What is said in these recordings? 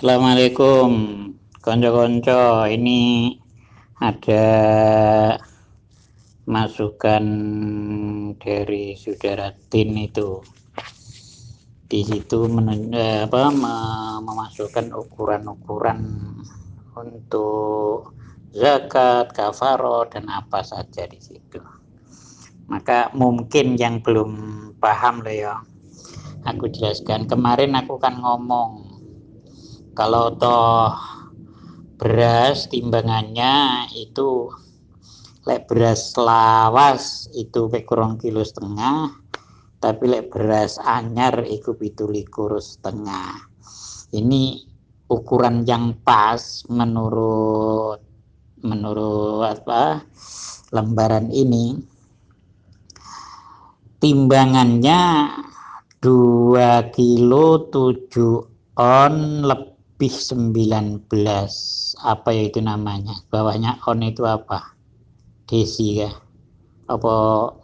Assalamualaikum konco-konco ini ada masukan dari saudara Tin itu di situ men, eh, apa, memasukkan ukuran-ukuran untuk zakat, kafaro dan apa saja di situ. Maka mungkin yang belum paham loh ya, aku jelaskan. Kemarin aku kan ngomong kalau toh beras timbangannya itu lek beras lawas itu kurang kilo setengah tapi lek beras anyar itu itu likur setengah. Ini ukuran yang pas menurut menurut apa lembaran ini. Timbangannya 2 kilo 7 on lebih lebih 19 apa ya itu namanya? Bawahnya on itu apa? Desi ya? Apa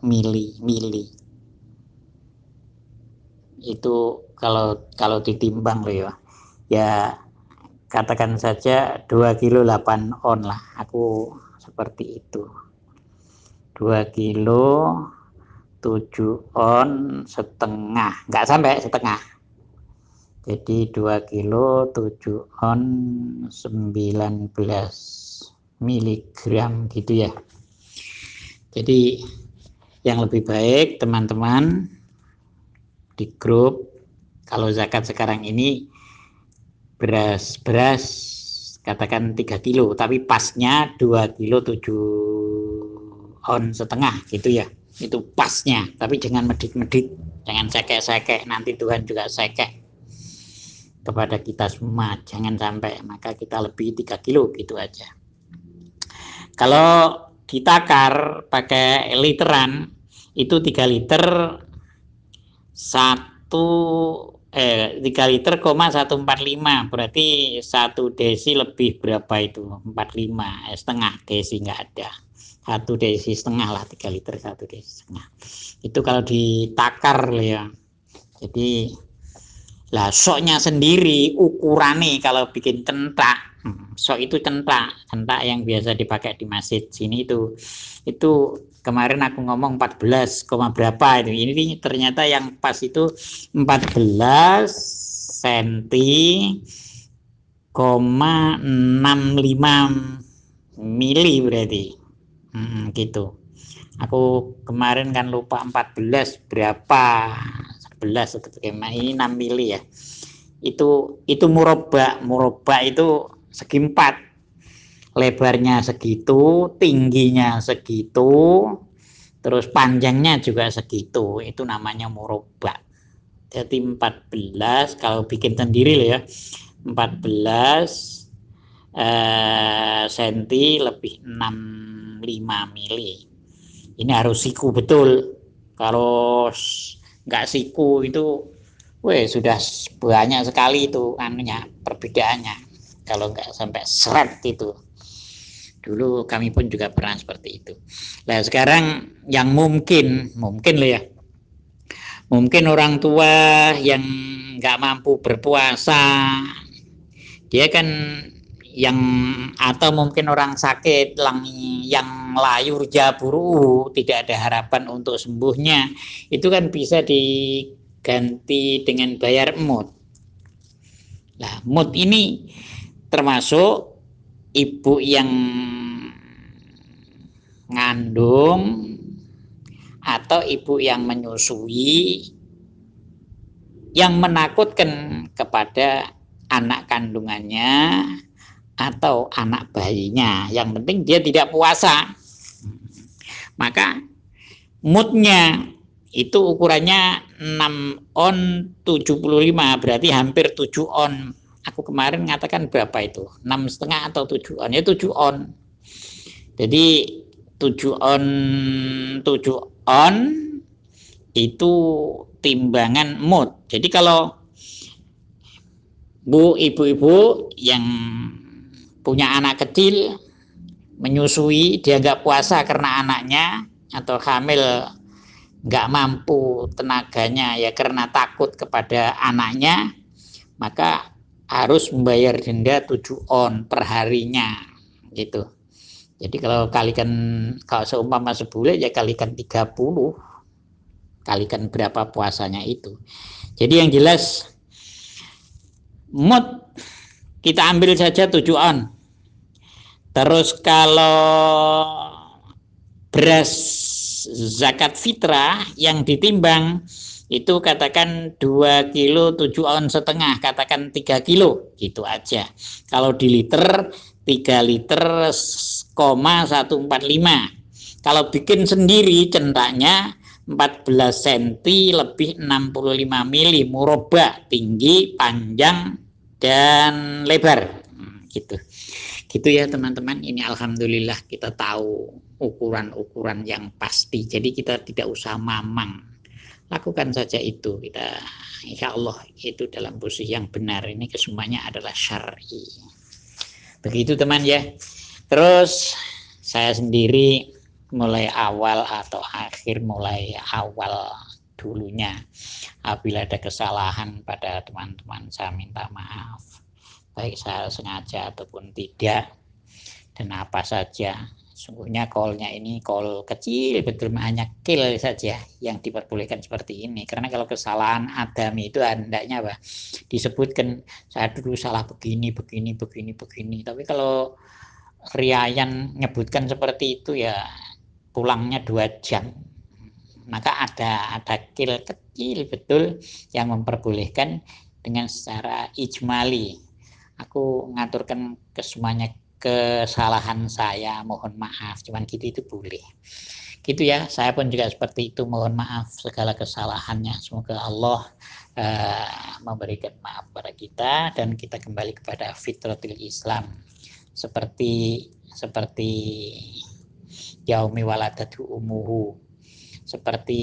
mili mili? Itu kalau kalau ditimbang loh ya. Ya katakan saja 2 kilo 8 on lah. Aku seperti itu. 2 kilo 7 on setengah. Nggak sampai setengah jadi 2 kilo 7 on 19 miligram gitu ya. Jadi yang lebih baik teman-teman di grup kalau zakat sekarang ini beras beras katakan 3 kilo tapi pasnya 2 kilo 7 on setengah gitu ya. Itu pasnya tapi jangan medit-medit jangan sekek-sekek nanti Tuhan juga sekek kepada kita semua jangan sampai maka kita lebih 3 kilo gitu aja. Kalau ditakar pakai literan itu 3 liter satu eh 3 liter koma 145 berarti satu desi lebih berapa itu? 45 eh, setengah desi nggak ada. Satu desi setengah lah 3 liter satu desi setengah. Itu kalau ditakar ya. Jadi lah soknya sendiri ukurannya kalau bikin centak, hmm, sok itu centak, centak yang biasa dipakai di masjid sini itu itu kemarin aku ngomong 14, berapa itu. Ini ternyata yang pas itu 14 senti koma 65 mili berarti. Hmm, gitu. Aku kemarin kan lupa 14 berapa 11 atau ini 6 mili ya. Itu itu muroba muroba itu segi empat. Lebarnya segitu tingginya segitu terus panjangnya juga segitu. Itu namanya muroba jadi 14 kalau bikin sendiri loh ya 14 eh, senti lebih 65 mili. Ini harus siku betul. Kalau nggak siku itu weh sudah banyak sekali itu anunya perbedaannya. Kalau nggak sampai seret itu. Dulu kami pun juga pernah seperti itu. Nah sekarang yang mungkin mungkin loh ya. Mungkin orang tua yang nggak mampu berpuasa dia kan yang atau mungkin orang sakit yang layur jaburu tidak ada harapan untuk sembuhnya itu kan bisa diganti dengan bayar mood. Nah, mood ini termasuk ibu yang ngandung atau ibu yang menyusui yang menakutkan kepada anak kandungannya atau anak bayinya. Yang penting dia tidak puasa. Maka moodnya itu ukurannya 6 on 75 berarti hampir 7 on. Aku kemarin mengatakan berapa itu? 6 setengah atau 7 on? Ya 7 on. Jadi 7 on 7 on itu timbangan mood. Jadi kalau Bu ibu-ibu yang punya anak kecil menyusui dia nggak puasa karena anaknya atau hamil nggak mampu tenaganya ya karena takut kepada anaknya maka harus membayar denda 7 on perharinya gitu. Jadi kalau kalikan kalau seumpama sebulan ya kalikan 30 kalikan berapa puasanya itu. Jadi yang jelas mood kita ambil saja 7 on terus kalau beras zakat fitrah yang ditimbang itu katakan 2 kilo 7 on setengah katakan 3 kilo gitu aja. Kalau di liter 3 liter koma 145 kalau bikin sendiri centaknya 14 cm lebih 65 mili muroba tinggi panjang dan lebar gitu. Gitu ya teman-teman. Ini alhamdulillah kita tahu ukuran-ukuran yang pasti. Jadi kita tidak usah mamang. Lakukan saja itu. Kita insya Allah itu dalam posisi yang benar. Ini kesemuanya adalah syar'i. Begitu teman ya. Terus saya sendiri mulai awal atau akhir mulai awal dulunya apabila ada kesalahan pada teman-teman saya minta maaf baik saya sengaja ataupun tidak dan apa saja. Sungguhnya callnya ini call kecil betul hanya kill saja yang diperbolehkan seperti ini. Karena kalau kesalahan adami itu hendaknya apa? Disebutkan saya dulu salah begini begini begini begini. Tapi kalau Riayan nyebutkan seperti itu ya pulangnya dua jam. Maka ada ada kill kecil betul yang memperbolehkan dengan secara ijmali aku ngaturkan ke semuanya kesalahan saya mohon maaf. Cuman gitu itu boleh. Gitu ya. Saya pun juga seperti itu. Mohon maaf segala kesalahannya. Semoga Allah uh, memberikan maaf pada kita dan kita kembali kepada fitratul Islam. Seperti seperti yaumi waladatu umuhu. Seperti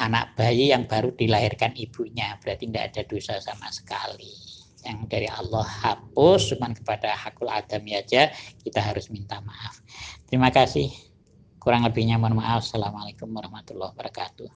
anak bayi yang baru dilahirkan ibunya. Berarti tidak ada dosa sama sekali yang dari Allah hapus cuma kepada hakul adami aja kita harus minta maaf. Terima kasih. Kurang lebihnya mohon maaf. Assalamualaikum warahmatullahi wabarakatuh